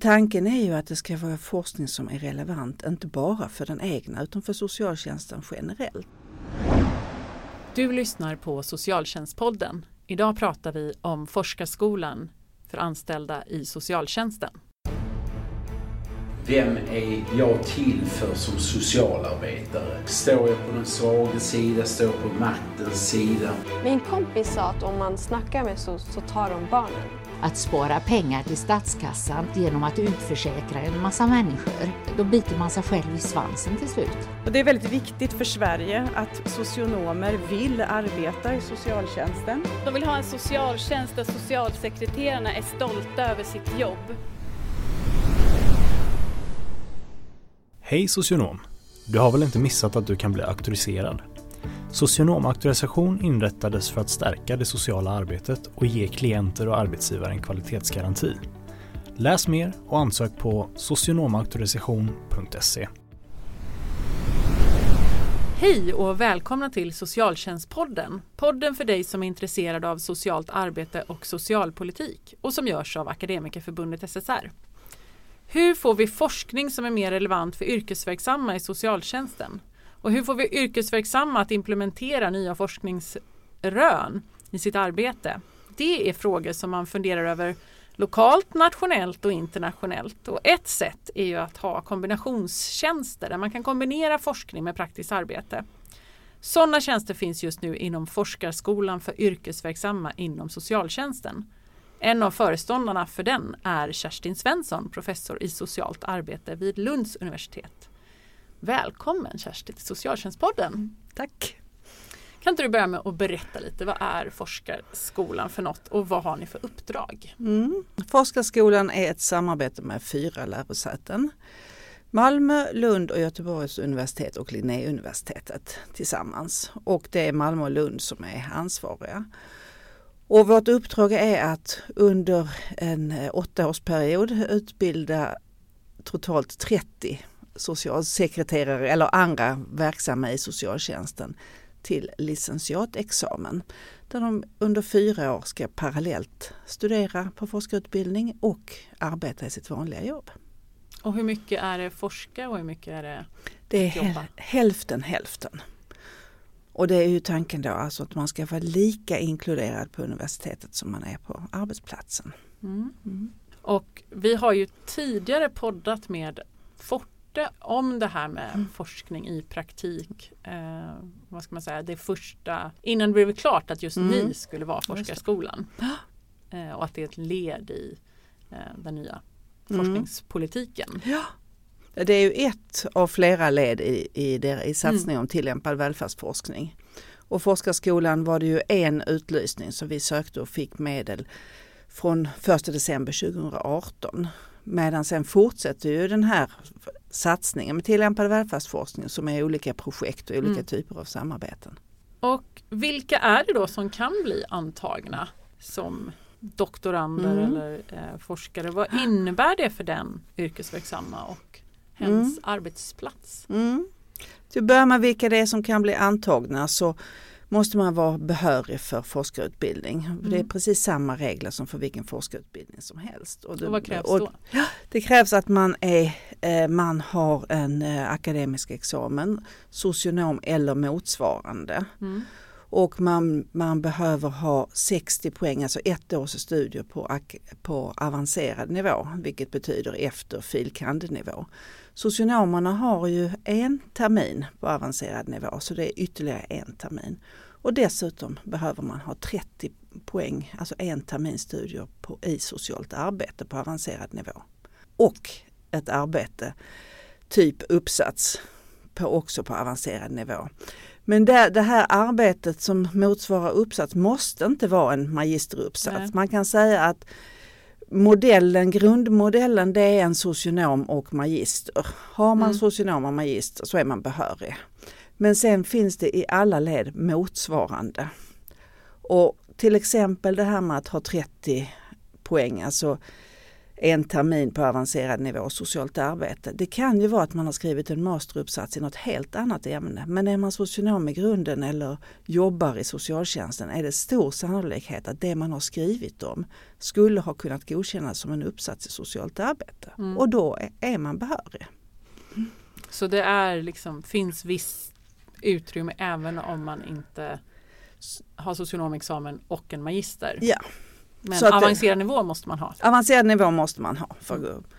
Tanken är ju att det ska vara forskning som är relevant, inte bara för den egna utan för socialtjänsten generellt. Du lyssnar på Socialtjänstpodden. Idag pratar vi om Forskarskolan för anställda i socialtjänsten. Vem är jag till för som socialarbetare? Står jag på den svaga sida? Står jag på maktens sida? Min kompis sa att om man snackar med SOS så tar de barnen. Att spara pengar till statskassan genom att utförsäkra en massa människor. Då biter man sig själv i svansen till slut. Och det är väldigt viktigt för Sverige att socionomer vill arbeta i socialtjänsten. De vill ha en socialtjänst där socialsekreterarna är stolta över sitt jobb. Hej socionom! Du har väl inte missat att du kan bli auktoriserad? Socionomauktorisation inrättades för att stärka det sociala arbetet och ge klienter och arbetsgivare en kvalitetsgaranti. Läs mer och ansök på socionomauktorisation.se. Hej och välkomna till Socialtjänstpodden. Podden för dig som är intresserad av socialt arbete och socialpolitik och som görs av Akademikerförbundet SSR. Hur får vi forskning som är mer relevant för yrkesverksamma i socialtjänsten? Och hur får vi yrkesverksamma att implementera nya forskningsrön i sitt arbete? Det är frågor som man funderar över lokalt, nationellt och internationellt. Och ett sätt är ju att ha kombinationstjänster där man kan kombinera forskning med praktiskt arbete. Sådana tjänster finns just nu inom Forskarskolan för yrkesverksamma inom socialtjänsten. En av föreståndarna för den är Kerstin Svensson, professor i socialt arbete vid Lunds universitet. Välkommen Kerstin till Socialtjänstpodden. Tack! Kan inte du börja med att berätta lite, vad är Forskarskolan för något och vad har ni för uppdrag? Mm. Forskarskolan är ett samarbete med fyra lärosäten. Malmö, Lund och Göteborgs universitet och Linnéuniversitetet tillsammans. Och det är Malmö och Lund som är ansvariga. Och vårt uppdrag är att under en åttaårsperiod utbilda totalt 30 socialsekreterare eller andra verksamma i socialtjänsten till licentiatexamen. Där de under fyra år ska parallellt studera på forskarutbildning och arbeta i sitt vanliga jobb. Och hur mycket är det forska och hur mycket är det Det är jobba? hälften hälften. Och det är ju tanken då alltså att man ska vara lika inkluderad på universitetet som man är på arbetsplatsen. Mm. Mm. Och vi har ju tidigare poddat med Forte om det här med mm. forskning i praktik. Eh, vad ska man säga, det första, innan det blev klart att just mm. ni skulle vara forskarskolan. Eh, och att det är ett led i eh, den nya mm. forskningspolitiken. Ja. Det är ju ett av flera led i, i, der, i satsning mm. om tillämpad välfärdsforskning. Och Forskarskolan var det ju en utlysning som vi sökte och fick medel från 1 december 2018. Medan sen fortsätter ju den här satsningen med tillämpad välfärdsforskning som är olika projekt och olika mm. typer av samarbeten. Och vilka är det då som kan bli antagna som doktorander mm. eller eh, forskare? Vad innebär det för den yrkesverksamma och hens mm. arbetsplats? Mm. Till att börja med vilka det är som kan bli antagna så måste man vara behörig för forskarutbildning. Mm. Det är precis samma regler som för vilken forskarutbildning som helst. Och, det, och vad krävs då? Och, ja, det krävs att man, är, eh, man har en eh, akademisk examen, socionom eller motsvarande. Mm. Och man, man behöver ha 60 poäng, alltså ett års studier på, på avancerad nivå, vilket betyder efter filkandnivå. Socionomerna har ju en termin på avancerad nivå så det är ytterligare en termin. Och dessutom behöver man ha 30 poäng, alltså en termins studier på, i socialt arbete på avancerad nivå. Och ett arbete, typ uppsats, på, också på avancerad nivå. Men det, det, här arbetet som motsvarar uppsats måste inte vara en magisteruppsats. Nej. Man kan säga att modellen, grundmodellen det är en socionom och magister. Har man mm. socionom och magister så är man behörig. Men sen finns det i alla led motsvarande. Och till exempel det här med att ha 30 poäng, alltså en termin på avancerad nivå socialt arbete. Det kan ju vara att man har skrivit en masteruppsats i något helt annat ämne. Men är man socionom i grunden eller jobbar i socialtjänsten är det stor sannolikhet att det man har skrivit om skulle ha kunnat godkännas som en uppsats i socialt arbete. Mm. Och då är man behörig. Så det är liksom, finns viss utrymme även om man inte har socionomexamen och en magister? Ja. Men Så att det- avancerad nivå måste man ha? Avancerad nivå måste man ha. För att gå upp.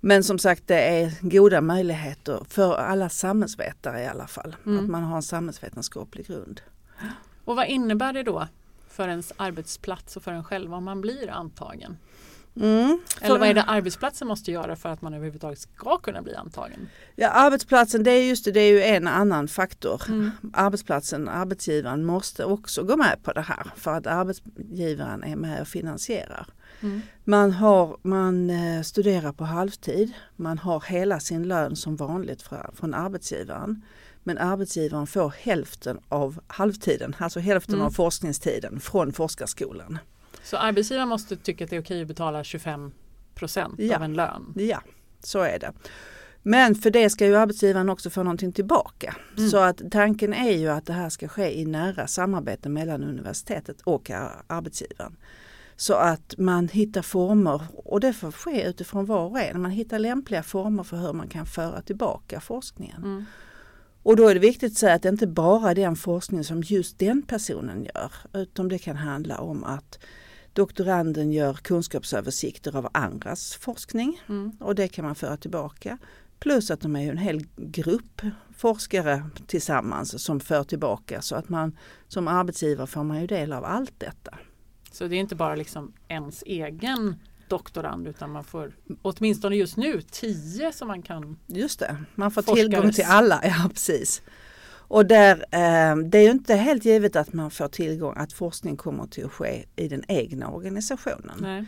Men som sagt det är goda möjligheter för alla samhällsvetare i alla fall. Mm. Att man har en samhällsvetenskaplig grund. Och vad innebär det då för ens arbetsplats och för en själv om man blir antagen? Mm. Eller vad är det arbetsplatsen måste göra för att man överhuvudtaget ska kunna bli antagen? Ja, arbetsplatsen det är just det, det är ju en annan faktor. Mm. Arbetsplatsen, arbetsgivaren måste också gå med på det här för att arbetsgivaren är med och finansierar. Mm. Man, har, man eh, studerar på halvtid, man har hela sin lön som vanligt fra- från arbetsgivaren. Men arbetsgivaren får hälften av halvtiden, alltså hälften Mm. av forskningstiden från forskarskolan. Så arbetsgivaren måste tycka att det är okej att betala 25 procent Ja. av en lön? Ja, så är det. Men för det ska ju arbetsgivaren också få någonting tillbaka. Mm. Så att tanken är ju att det här ska ske i nära samarbete mellan universitetet och ar- arbetsgivaren. Så att man hittar former, och det får ske utifrån var och en, man hittar lämpliga former för hur man kan föra tillbaka forskningen. Mm. Och då är det viktigt att säga att det inte bara är den forskning som just den personen gör, utan det kan handla om att doktoranden gör kunskapsöversikter av andras forskning Mm. och det kan man föra tillbaka. Plus att de är en hel grupp forskare tillsammans som för tillbaka så att man som arbetsgivare får man ju del av allt detta. Så det är inte bara liksom ens egen doktorand utan man får åtminstone just nu tio som man kan Just det, man får Forskares- tillgång till alla, ja precis. Och där, eh, det är ju inte helt givet att man får tillgång, att forskning kommer till att ske i den egna organisationen. Nej.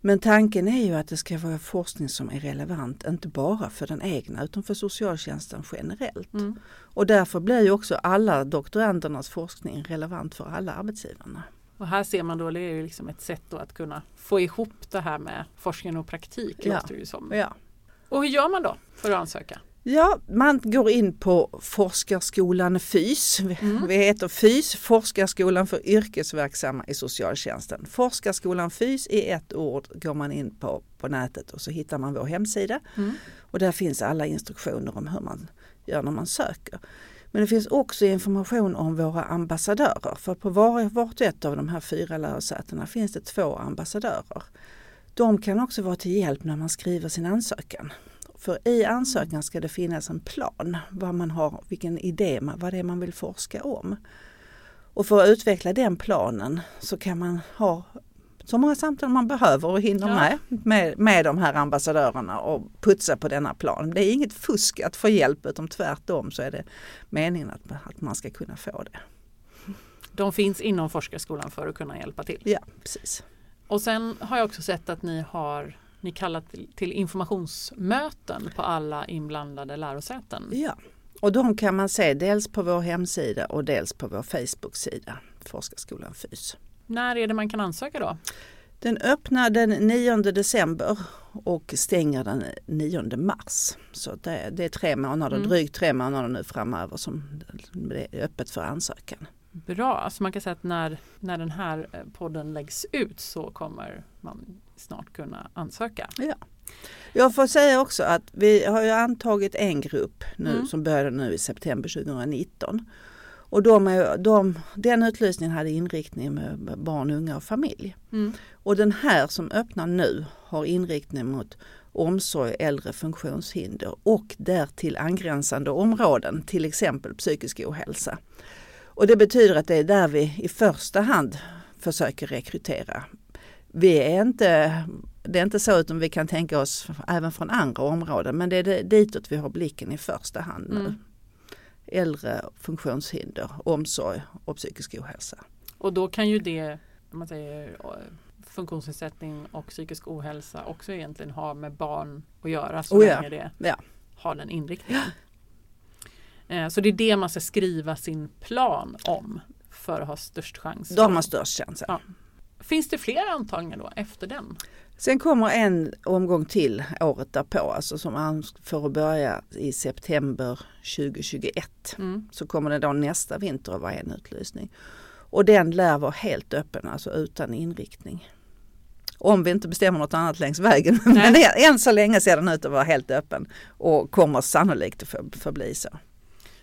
Men tanken är ju att det ska vara forskning som är relevant, inte bara för den egna utan för socialtjänsten generellt. Mm. Och därför blir ju också alla doktorandernas forskning relevant för alla arbetsgivarna. Och här ser man då, det är ju liksom ett sätt att kunna få ihop det här med forskning och praktik. Ja. Låter det ju som. Ja. Och hur gör man då för att ansöka? Ja, man går in på Forskarskolan FYS. Mm. Vi heter FYS, Forskarskolan för yrkesverksamma i socialtjänsten. Forskarskolan FYS i ett ord går man in på på nätet och så hittar man vår hemsida. Mm. Och där finns alla instruktioner om hur man gör när man söker. Men det finns också information om våra ambassadörer. För på var, vart och ett av de här fyra lärosätena finns det två ambassadörer. De kan också vara till hjälp när man skriver sin ansökan. För i ansökan ska det finnas en plan, vad man har, vilken idé, vad det är man vill forska om. Och för att utveckla den planen så kan man ha så många samtal man behöver och hinner Ja. med, med med de här ambassadörerna och putsa på denna plan. Det är inget fusk att få hjälp utan tvärtom så är det meningen att, att man ska kunna få det. De finns inom forskarskolan för att kunna hjälpa till. Ja, precis. Och sen har jag också sett att ni har ni kallat till, till informationsmöten på alla inblandade lärosäten. Ja, och de kan man se dels på vår hemsida och dels på vår Facebook-sida, Forskarskolan FYS. När är det man kan ansöka då? Den öppnar den 9 december och stänger den 9 mars. Så det, det är tre månader, Mm. drygt tre månader nu framöver som det är öppet för ansökan. Bra, alltså man kan säga att när, när den här eh, podden läggs ut så kommer man snart kunna ansöka. Ja. Jag får säga också att vi har ju antagit en grupp nu Mm. som började nu i september 2019. Och de är, de, den utlysningen hade inriktning med barn, unga och familj. Mm. Och den här som öppnar nu har inriktning mot omsorg, äldre, funktionshinder och därtill angränsande områden, till exempel psykisk ohälsa. Och det betyder att det är där vi i första hand försöker rekrytera. Vi är inte, det är inte så utan vi kan tänka oss även från andra områden men det är det- ditåt vi har blicken i första hand nu. Mm. Äldre, funktionshinder, omsorg och psykisk ohälsa. Och då kan ju det, om man säger eh, funktionsnedsättning och psykisk ohälsa också egentligen ha med barn att göra så Oh ja, länge det ja. har den inriktningen. Eh, Så det är det man ska skriva sin plan om för att ha störst chans. De har störst chans. Ja. Finns det fler antagningar då efter den? Sen kommer en omgång till året därpå, alltså som an- för att börja i september 2021. Mm. Så kommer det då nästa vinter att vara en utlysning. Och den lär vara helt öppen, alltså utan inriktning. Om vi inte bestämmer något annat längs vägen. Men än så länge ser den ut att vara helt öppen och kommer sannolikt att för- förbli så.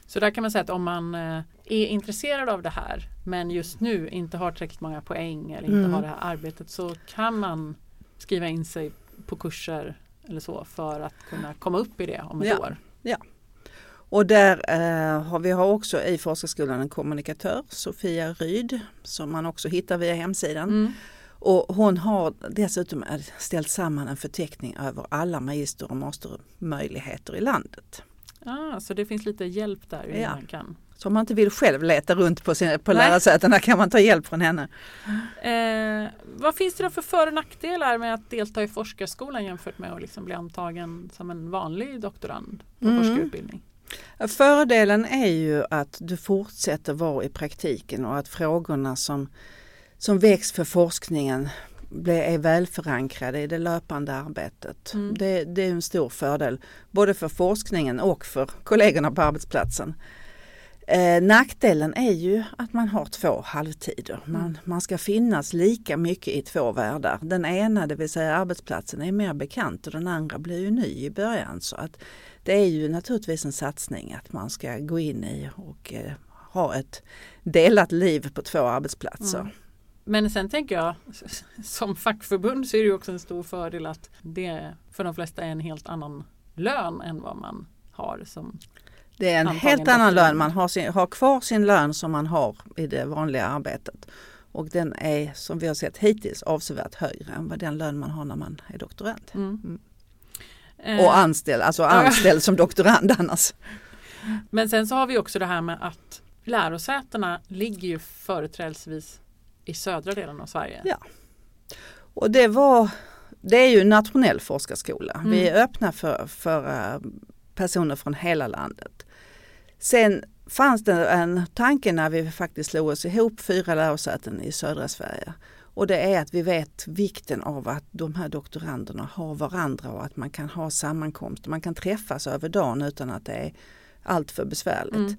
Så där kan man säga att om man eh, är intresserad av det här men just nu inte har tillräckligt många poäng eller inte Mm. har det här arbetet så kan man skriva in sig på kurser eller så för att kunna komma upp i det om ett Ja. år. Och där eh, har vi har också i forskarskolan en kommunikatör, Sofia Ryd, som man också hittar via hemsidan. Mm. Och hon har dessutom ställt samman en förteckning över alla magister och mastermöjligheter i landet. Ah, så det finns lite hjälp där hur Ja. man kan. Så om man inte vill själv leta runt på, sin, på lärosätena kan man ta hjälp från henne. Eh, vad finns det då för för och nackdelar med att delta i forskarskolan jämfört med att liksom bli antagen som en vanlig doktorand på Mm. forskarutbildning? Fördelen är ju att du fortsätter vara i praktiken och att frågorna som, som väcks för forskningen blir, är väl förankrade i det löpande arbetet. Mm. Det, det är en stor fördel både för forskningen och för kollegorna på arbetsplatsen. Eh, nackdelen är ju att man har två halvtider. Man, man ska finnas lika mycket i två världar. Den ena, det vill säga arbetsplatsen, är mer bekant och den andra blir ju ny i början. Så att det är ju naturligtvis en satsning att man ska gå in i och eh, ha ett delat liv på två arbetsplatser. Mm. Men sen tänker jag som fackförbund så är det ju också en stor fördel att det för de flesta är en helt annan lön än vad man har som Det är en helt annan lön. Man har, sin, har kvar sin lön som man har i det vanliga arbetet. Och den är som vi har sett hittills avsevärt högre än vad den lön man har när man är doktorand. Mm. Och Eh, anställd, alltså anställd som doktorand annars. Men sen så har vi också det här med att lärosätena ligger ju företrädesvis i södra delen av Sverige. Ja. Och det var, det är ju en nationell forskarskola. Vi är öppna för, för eh, personer från hela landet. Sen fanns det en tanke när vi faktiskt slog oss ihop fyra lärosäten i södra Sverige. Och det är att vi vet vikten av att de här doktoranderna har varandra och att man kan ha sammankomster. Man kan träffas över dagen utan att det är alltför besvärligt. Mm.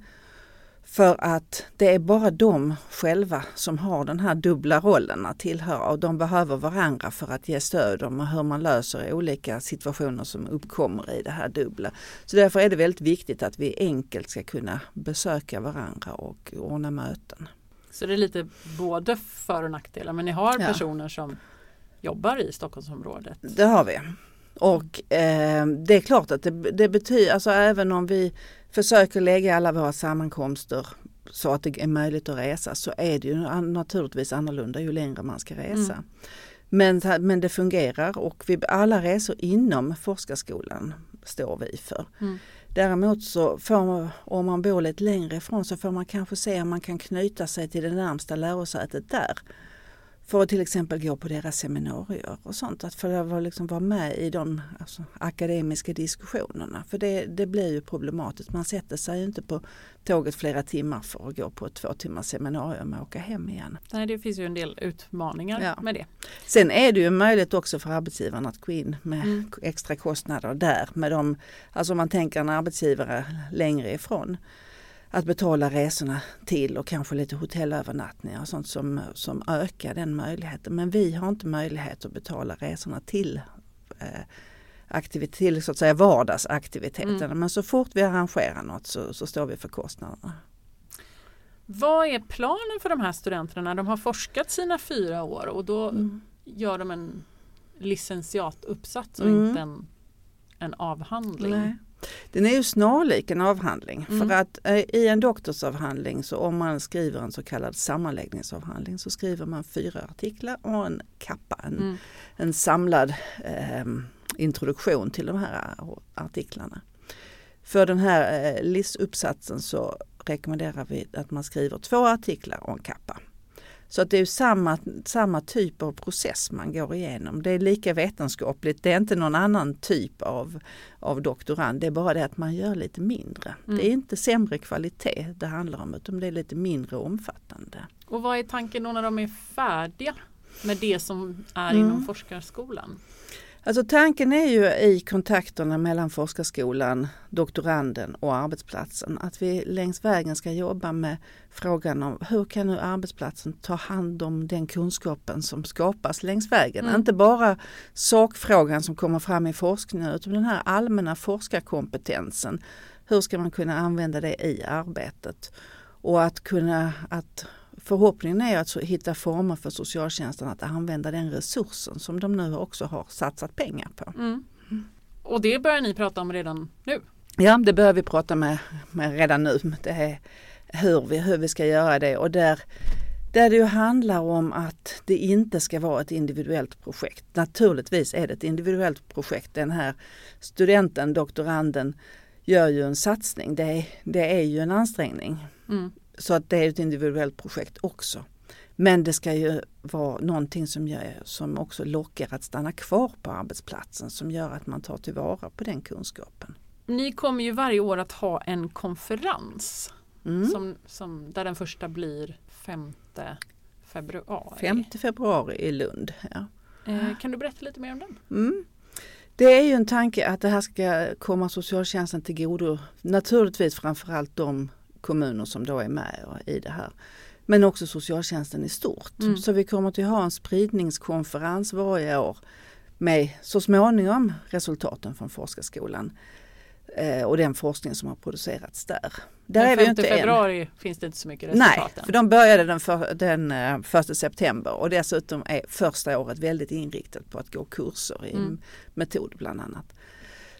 För att det är bara de själva som har den här dubbla rollen att tillhöra och de behöver varandra för att ge stöd om hur man löser olika situationer som uppkommer i det här dubbla. Så därför är det väldigt viktigt att vi enkelt ska kunna besöka varandra och ordna möten. Så det är lite både för och nackdelar. Men ni har Ja. personer som jobbar i Stockholmsområdet. Det har vi. Och eh, det är klart att det, det betyder, alltså även om vi försöker lägga alla våra sammankomster så att det är möjligt att resa så är det ju naturligtvis annorlunda ju längre man ska resa. Mm. Men, men det fungerar och vi, alla resor inom forskarskolan står vi för. Mm. Däremot så får man, om man bor lite längre ifrån så får man kanske se om man kan knyta sig till det närmsta lärosätet där. För att till exempel gå på deras seminarier och sånt. Att få liksom vara med i de alltså, akademiska diskussionerna. För det, det blir ju problematiskt. Man sätter sig inte på tåget flera timmar för att gå på ett två timmars seminarium och åka hem igen. Nej, det finns ju en del utmaningar Ja. med det. Sen är det ju möjligt också för arbetsgivaren att gå in med Mm. extra kostnader där. Med de, alltså om man tänker en arbetsgivare längre ifrån. Att betala resorna till och kanske lite hotellövernattningar och sånt som, som ökar den möjligheten. Men vi har inte möjlighet att betala resorna till eh, aktivit- till så att säga vardagsaktiviteterna. Mm. Men så fort vi arrangerar något så, så står vi för kostnaderna. Vad är planen för de här studenterna de har forskat sina fyra år och då Mm. gör de en licentiatuppsats och Mm. inte en, en avhandling? Nej. Den är ju snarlik en avhandling. Mm. För att eh, i en doktorsavhandling så om man skriver en så kallad sammanläggningsavhandling så skriver man fyra artiklar och en kappa, en, Mm. en samlad eh, introduktion till de här artiklarna. För den här eh, LIS-uppsatsen så rekommenderar vi att man skriver två artiklar och en kappa. Så att det är samma, samma typ av process man går igenom. Det är lika vetenskapligt, det är inte någon annan typ av, av doktorand. Det är bara det att man gör lite mindre. Mm. Det är inte sämre kvalitet det handlar om utan det är lite mindre omfattande. Och vad är tanken då när de är färdiga? med det som är Mm. inom forskarskolan? Alltså tanken är ju i kontakterna mellan forskarskolan, doktoranden och arbetsplatsen att vi längs vägen ska jobba med frågan om hur kan nu arbetsplatsen ta hand om den kunskapen som skapas längs vägen. Mm. Inte bara sakfrågan som kommer fram i forskningen utan den här allmänna forskarkompetensen. Hur ska man kunna använda det i arbetet? Och att kunna att Förhoppningen är att hitta former för socialtjänsten att använda den resursen som de nu också har satsat pengar på. Mm. Och det börjar ni prata om redan nu? Ja, det börjar vi prata med, med redan nu. Det är hur vi, hur vi ska göra det och där, där det ju handlar om att det inte ska vara ett individuellt projekt. Naturligtvis är det ett individuellt projekt. Den här studenten, doktoranden, gör ju en satsning. Det är, det är ju en ansträngning. Mm. Så att det är ett individuellt projekt också. Men det ska ju vara någonting som, gör, som också lockar att stanna kvar på arbetsplatsen som gör att man tar tillvara på den kunskapen. Ni kommer ju varje år att ha en konferens Mm. som, som, där den första blir 5 februari. 5 februari i Lund. Ja. Eh, kan du berätta lite mer om den? Mm. Det är ju en tanke att det här ska komma socialtjänsten till godo. Naturligtvis framförallt de kommuner som då är med i det här. Men också socialtjänsten i stort. Mm. Så vi kommer att ha en spridningskonferens varje år med så småningom resultaten från forskarskolan eh, och den forskning som har producerats där. Där den är vi ju 5 inte än. februari finns det inte så mycket Nej, resultat än. för de började den, för, den eh, första september och dessutom är första året väldigt inriktat på att gå kurser i Mm. metod bland annat.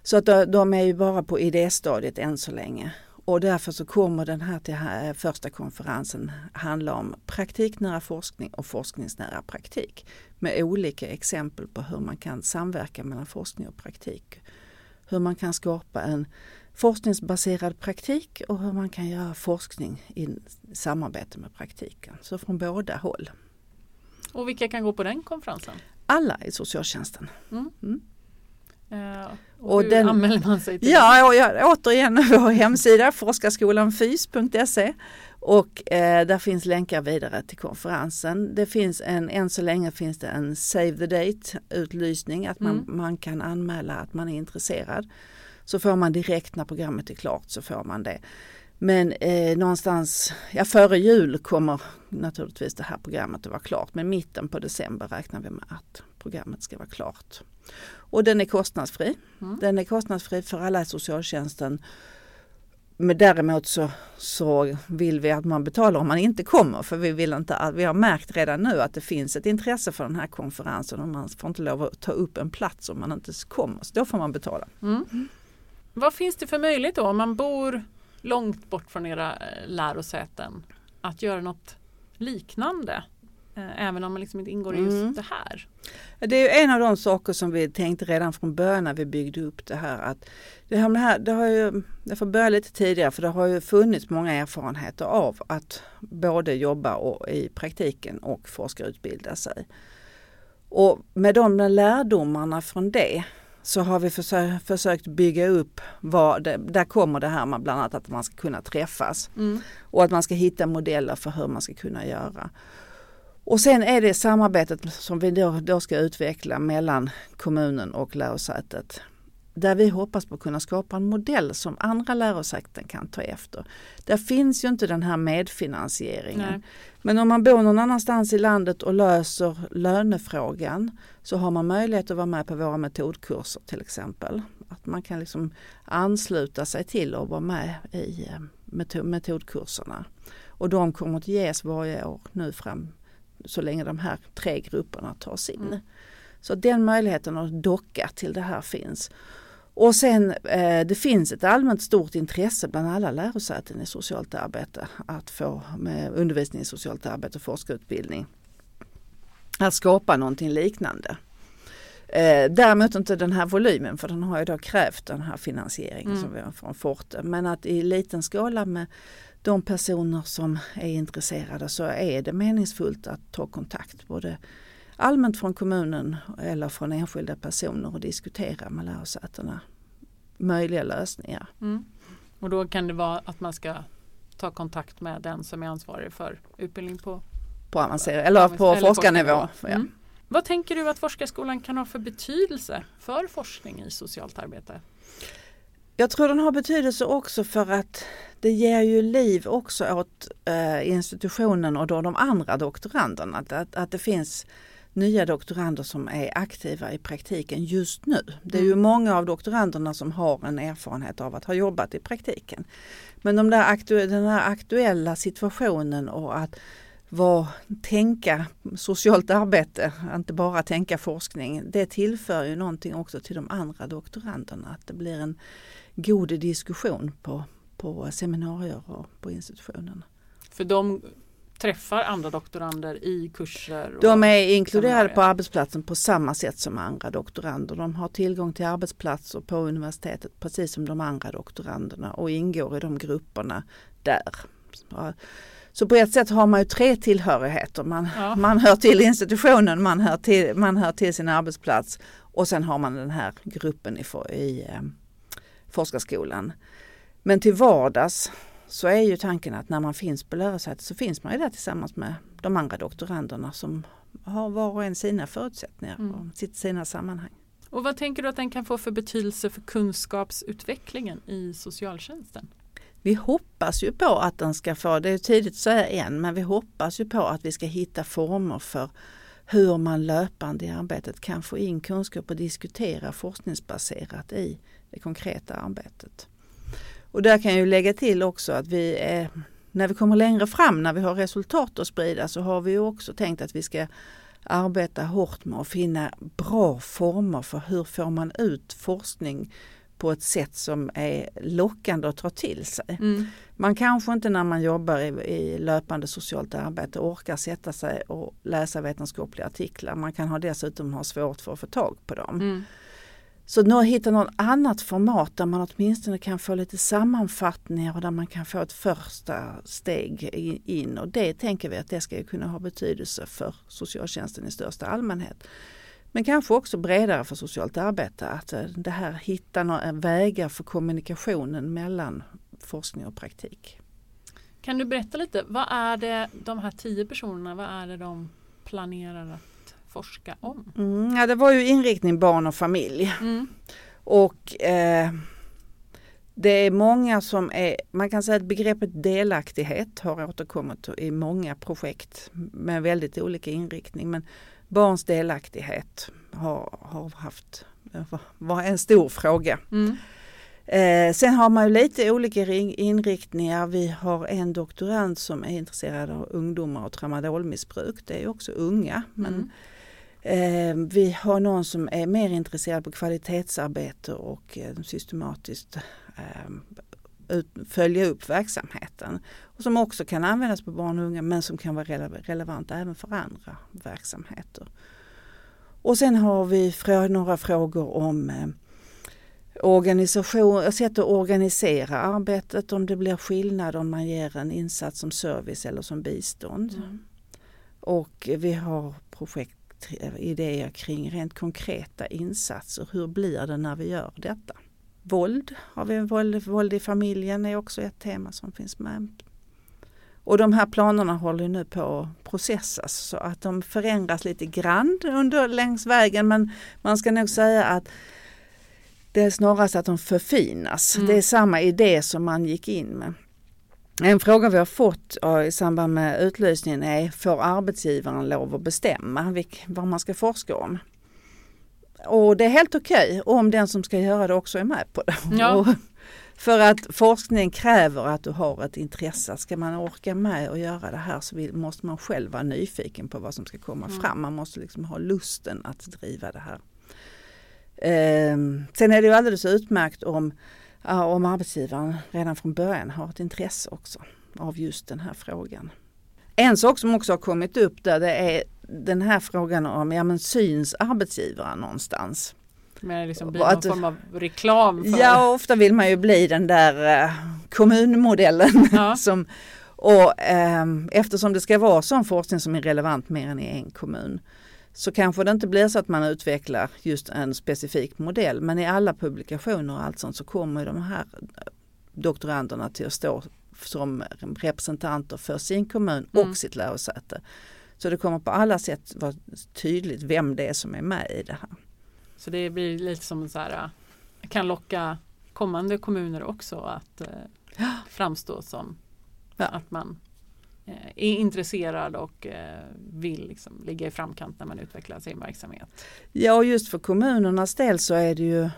Så att de är ju bara på idéstadiet än så länge. Och därför så kommer den här, till här första konferensen handla om praktiknära forskning och forskningsnära praktik. Med olika exempel på hur man kan samverka mellan forskning och praktik. Hur man kan skapa en forskningsbaserad praktik och hur man kan göra forskning i samarbete med praktiken. Så från båda håll. Och vilka kan gå på den konferensen? Alla i socialtjänsten. Eh, och Och hur den- anmäler man sig till Ja, och ja, återigen vår hemsida forskarskolanfys.se och eh, där finns länkar vidare till konferensen. Det finns en, än så länge finns det en save the date utlysning att man, Mm. man kan anmäla att man är intresserad. Så får man direkt när programmet är klart så får man det. Men eh, någonstans, ja före jul kommer naturligtvis det här programmet att vara klart men mitten på december räknar vi med att programmet ska vara klart. Och den är kostnadsfri. Mm. Den är kostnadsfri för alla i socialtjänsten. Men däremot så, så vill vi att man betalar om man inte kommer för vi vill inte att, vi har märkt redan nu att det finns ett intresse för den här konferensen och man får inte lov att ta upp en plats om man inte kommer. Så då får man betala. Mm. Vad finns det för möjlighet då om man bor långt bort från era eh, lärosäten att göra något liknande? Eh, även om man liksom inte ingår i just Mm. det här. Det är en av de saker som vi tänkte redan från början när vi byggde upp det här. Att det, här, det här det har ju, jag får börja lite tidigare för det har ju funnits många erfarenheter av att både jobba och, i praktiken och forskarutbilda sig. Och med de lärdomarna från det så har vi försö- försökt bygga upp vad det, där kommer det här med bland annat att man ska kunna träffas Mm. och att man ska hitta modeller för hur man ska kunna göra. Och sen är det samarbetet som vi då, då ska utveckla mellan kommunen och lärosätet. Där vi hoppas på att kunna skapa en modell som andra lärosäten kan ta efter. Där finns ju inte den här medfinansieringen. Nej. Men om man bor någon annanstans i landet och löser lönefrågan så har man möjlighet att vara med på våra metodkurser till exempel. Att man kan liksom ansluta sig till och vara med i eh, meto- metodkurserna. Och de kommer att ges varje år nu fram så länge de här tre grupperna tas in. Mm. Så den möjligheten att docka till det här finns. Och sen eh, det finns ett allmänt stort intresse bland alla lärosäten i socialt arbete att få med undervisning i socialt arbete och forskarutbildning att skapa någonting liknande. Eh, däremot inte den här volymen för den har ju då krävt den här finansieringen Mm. som vi har från Forte. Men att i liten skala med de personer som är intresserade så är det meningsfullt att ta kontakt både allmänt från kommunen eller från enskilda personer och diskutera med lärosätena möjliga lösningar. Mm. Och då kan det vara att man ska ta kontakt med den som är ansvarig för utbildning på På på, avancer- eller på Eller forskarnivå. forskarnivå. Ja. Mm. Vad tänker du att forskarskolan kan ha för betydelse för forskning i socialt arbete? Jag tror den har betydelse också för att det ger ju liv också åt eh, institutionen och då de andra doktoranderna. Att, att, att det finns nya doktorander som är aktiva i praktiken just nu. Det är ju många av doktoranderna som har en erfarenhet av att ha jobbat i praktiken. Men de där aktu- den här aktuella situationen och att var, tänka socialt arbete, inte bara tänka forskning, det tillför ju någonting också till de andra doktoranderna. Att det blir en god diskussion på, på seminarier och på institutionerna. För de träffar andra doktorander i kurser? De är inkluderade seminarier. på arbetsplatsen på samma sätt som andra doktorander. De har tillgång till arbetsplatser på universitetet precis som de andra doktoranderna och ingår i de grupperna där. Så- på ett sätt har man ju tre tillhörigheter. Man, Ja. man hör till institutionen, man hör till, man hör till sin arbetsplats och sen har man den här gruppen i, i forskarskolan. Men till vardags så är ju tanken att när man finns på lärosätet så finns man ju där tillsammans med de andra doktoranderna som har var och en sina förutsättningar Mm. och sitt, sina sammanhang. Och vad tänker du att den kan få för betydelse för kunskapsutvecklingen i socialtjänsten? Vi hoppas ju på att den ska få, det är tidigt att säga än, men vi hoppas ju på att vi ska hitta former för hur man löpande i arbetet kan få in kunskap och diskutera forskningsbaserat i det konkreta arbetet. Och där kan jag ju lägga till också att vi är, när vi kommer längre fram, när vi har resultat att sprida så har vi också tänkt att vi ska arbeta hårt med att finna bra former för hur får man ut forskning på ett sätt som är lockande att ta till sig. Man kanske inte när man jobbar i, i löpande socialt arbete orkar sätta sig och läsa vetenskapliga artiklar. Man kan ha dessutom ha svårt för att få tag på dem. Mm. Så att hitta något annat format där man åtminstone kan få lite sammanfattningar och där man kan få ett första steg in och det tänker vi att det ska kunna ha betydelse för socialtjänsten i största allmänhet. Men kanske också bredare för socialt arbete att eh, det här hitta några eh, vägar för kommunikationen mellan forskning och praktik. Kan du berätta lite, vad är det de här tio personerna, vad är det de planerar att forska om? Mm, ja, det var ju inriktning barn och familj. Mm. Och eh, det är många som är, man kan säga att begreppet delaktighet har återkommit i många projekt med väldigt olika inriktning. Men barns delaktighet har, har haft, var en stor fråga. Mm. Eh, sen har man ju lite olika inriktningar. Vi har en doktorand som är intresserad av ungdomar och tramadolmissbruk. Det är också unga. Men Mm. Eh, vi har någon som är mer intresserad på kvalitetsarbete och eh, systematiskt eh, ut, följa upp verksamheten. Och som också kan användas på barn och unga men som kan vara rele- relevant även för andra verksamheter. Och sen har vi några frågor om eh, organisation, sätt att organisera arbetet, om det blir skillnad om man ger en insats som service eller som bistånd. Mm. Och vi har projektidéer kring rent konkreta insatser. Hur blir det när vi gör detta? Våld, har vi våld, våld i familjen är också ett tema som finns med. Och de här planerna håller nu på att processas så att de förändras lite grann under, längs vägen men man ska nog säga att det är snarast att de förfinas. Mm. Det är samma idé som man gick in med. En fråga vi har fått i samband med utlysningen är, får arbetsgivaren lov att bestämma vad man ska forska om? Och det är helt okej om den som ska göra det också är med på det. Ja. För att forskning kräver att du har ett intresse. Ska man orka med och göra det här så måste man själv vara nyfiken på vad som ska komma Mm. fram. Man måste liksom ha lusten att driva det här. Ehm, sen är det ju alldeles utmärkt om, om arbetsgivaren redan från början har ett intresse också av just den här frågan. En sak som också har kommit upp där det är den här frågan om, ja men syns arbetsgivaren någonstans? Men liksom blir någon form av reklam för Ja, ofta vill man ju bli den där eh, kommunmodellen. Ja. som, och ehm, eftersom det ska vara sån forskning som är relevant mer än i en kommun så kanske det inte blir så att man utvecklar just en specifik modell. Men i alla publikationer och allt sånt så kommer de här doktoranderna till att stå som representanter för sin kommun Mm. och sitt lärosäte. Så det kommer på alla sätt vara tydligt vem det är som är med i det här. Så det blir lite som så här, äh, kan locka kommande kommuner också att eh, framstå som Ja. att man är intresserad och eh, vill liksom ligga i framkant när man utvecklar sin verksamhet. Ja, just för kommunernas del så är det ju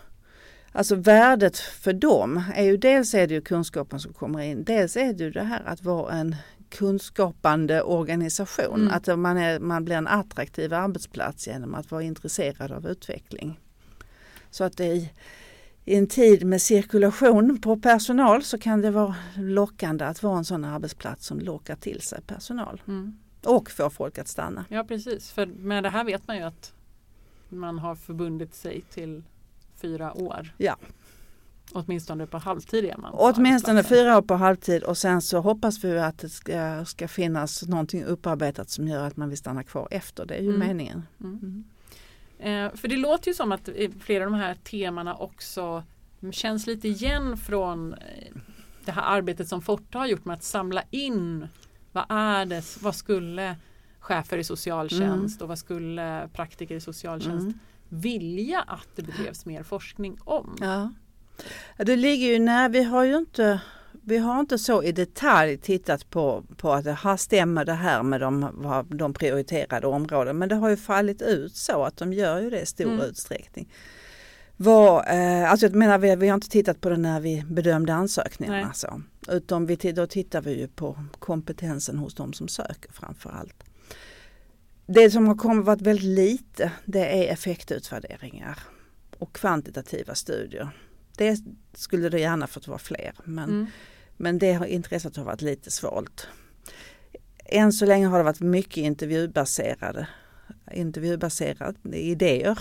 Alltså värdet för dem är ju dels är det ju kunskapen som kommer in, dels är det ju det här att vara en kunskapande organisation. Mm. Att man, är, man blir en attraktiv arbetsplats genom att vara intresserad av utveckling. Så att det i, i en tid med cirkulation på personal så kan det vara lockande att vara en sån arbetsplats som lockar till sig personal och får folk att stanna. Ja precis, för med det här vet man ju att man har förbundit sig till fyra år. Ja. Åtminstone på halvtid är man. Åtminstone fyra år på halvtid och sen så hoppas vi att det ska, ska finnas någonting upparbetat som gör att man vill stanna kvar efter. Det är ju Mm. meningen. Mm. Eh, för det låter ju som att eh, flera av de här temana också känns lite igen från eh, det här arbetet som Forte har gjort med att samla in vad är det, vad skulle chefer i socialtjänst och vad skulle praktiker i socialtjänst Mm. vilja att det bedrevs mer forskning om? Ja, Det ligger ju när vi har ju inte vi har inte så i detalj tittat på, på att det här stämmer det här med de, de prioriterade områden men det har ju fallit ut så att de gör ju det i stor Mm. utsträckning. Vad, eh, alltså jag menar, vi, vi har inte tittat på det när vi bedömde ansökningarna. Nej. Så. Utan vi, då tittar vi ju på kompetensen hos de som söker framför allt. Det som har kommit varit väldigt lite det är effektutvärderingar och kvantitativa studier. Det skulle det gärna fått vara fler men, Mm. men det har intresset har varit lite svalt. Än så länge har det varit mycket intervjubaserade intervjubaserade idéer.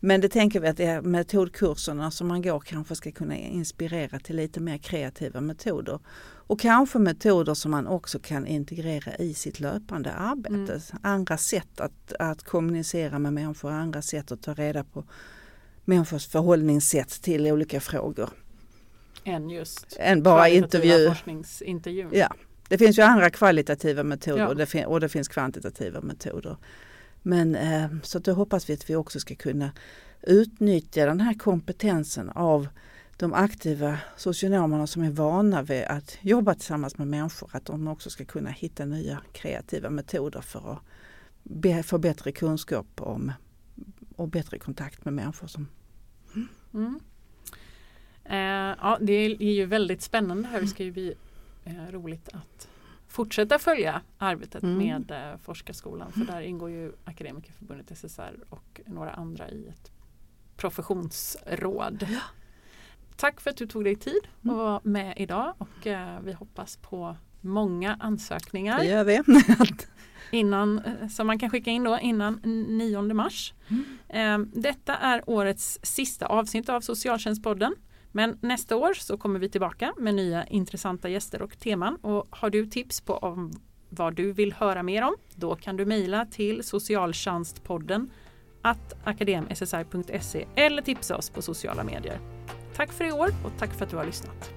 Men det tänker vi att det är metodkurserna som man går kanske ska kunna inspirera till lite mer kreativa metoder. Och kanske metoder som man också kan integrera i sitt löpande arbete. Mm. Andra sätt att, att kommunicera med människor, andra sätt att ta reda på människors förhållningssätt till olika frågor. Än just Än bara intervju. forskningsintervjun. Ja, det finns ju andra kvalitativa metoder Ja. och, det och det finns kvantitativa metoder. Men eh, så då hoppas vi att vi också ska kunna utnyttja den här kompetensen av de aktiva socionomerna som är vana vid att jobba tillsammans med människor. Att de också ska kunna hitta nya kreativa metoder för att få bättre kunskap om och bättre kontakt med människor. Som, Mm. Eh, ja, det är ju väldigt spännande här. Det ska ju bli eh, roligt att fortsätta följa arbetet Mm. med eh, Forskarskolan. För där ingår ju Akademikerförbundet SSR och några andra i ett professionsråd. Tack för att du tog dig tid att Mm. vara med idag och eh, vi hoppas på många ansökningar det gör vi. innan, eh, som man kan skicka in då innan 9 mars. Eh, Detta är årets sista avsnitt av Socialtjänstpodden. Men nästa år så kommer vi tillbaka med nya intressanta gäster och teman. Och har du tips på om vad du vill höra mer om? Då kan du mejla till socialtjänstpodden att akademssr.se eller tipsa oss på sociala medier. Tack för i år och tack för att du har lyssnat.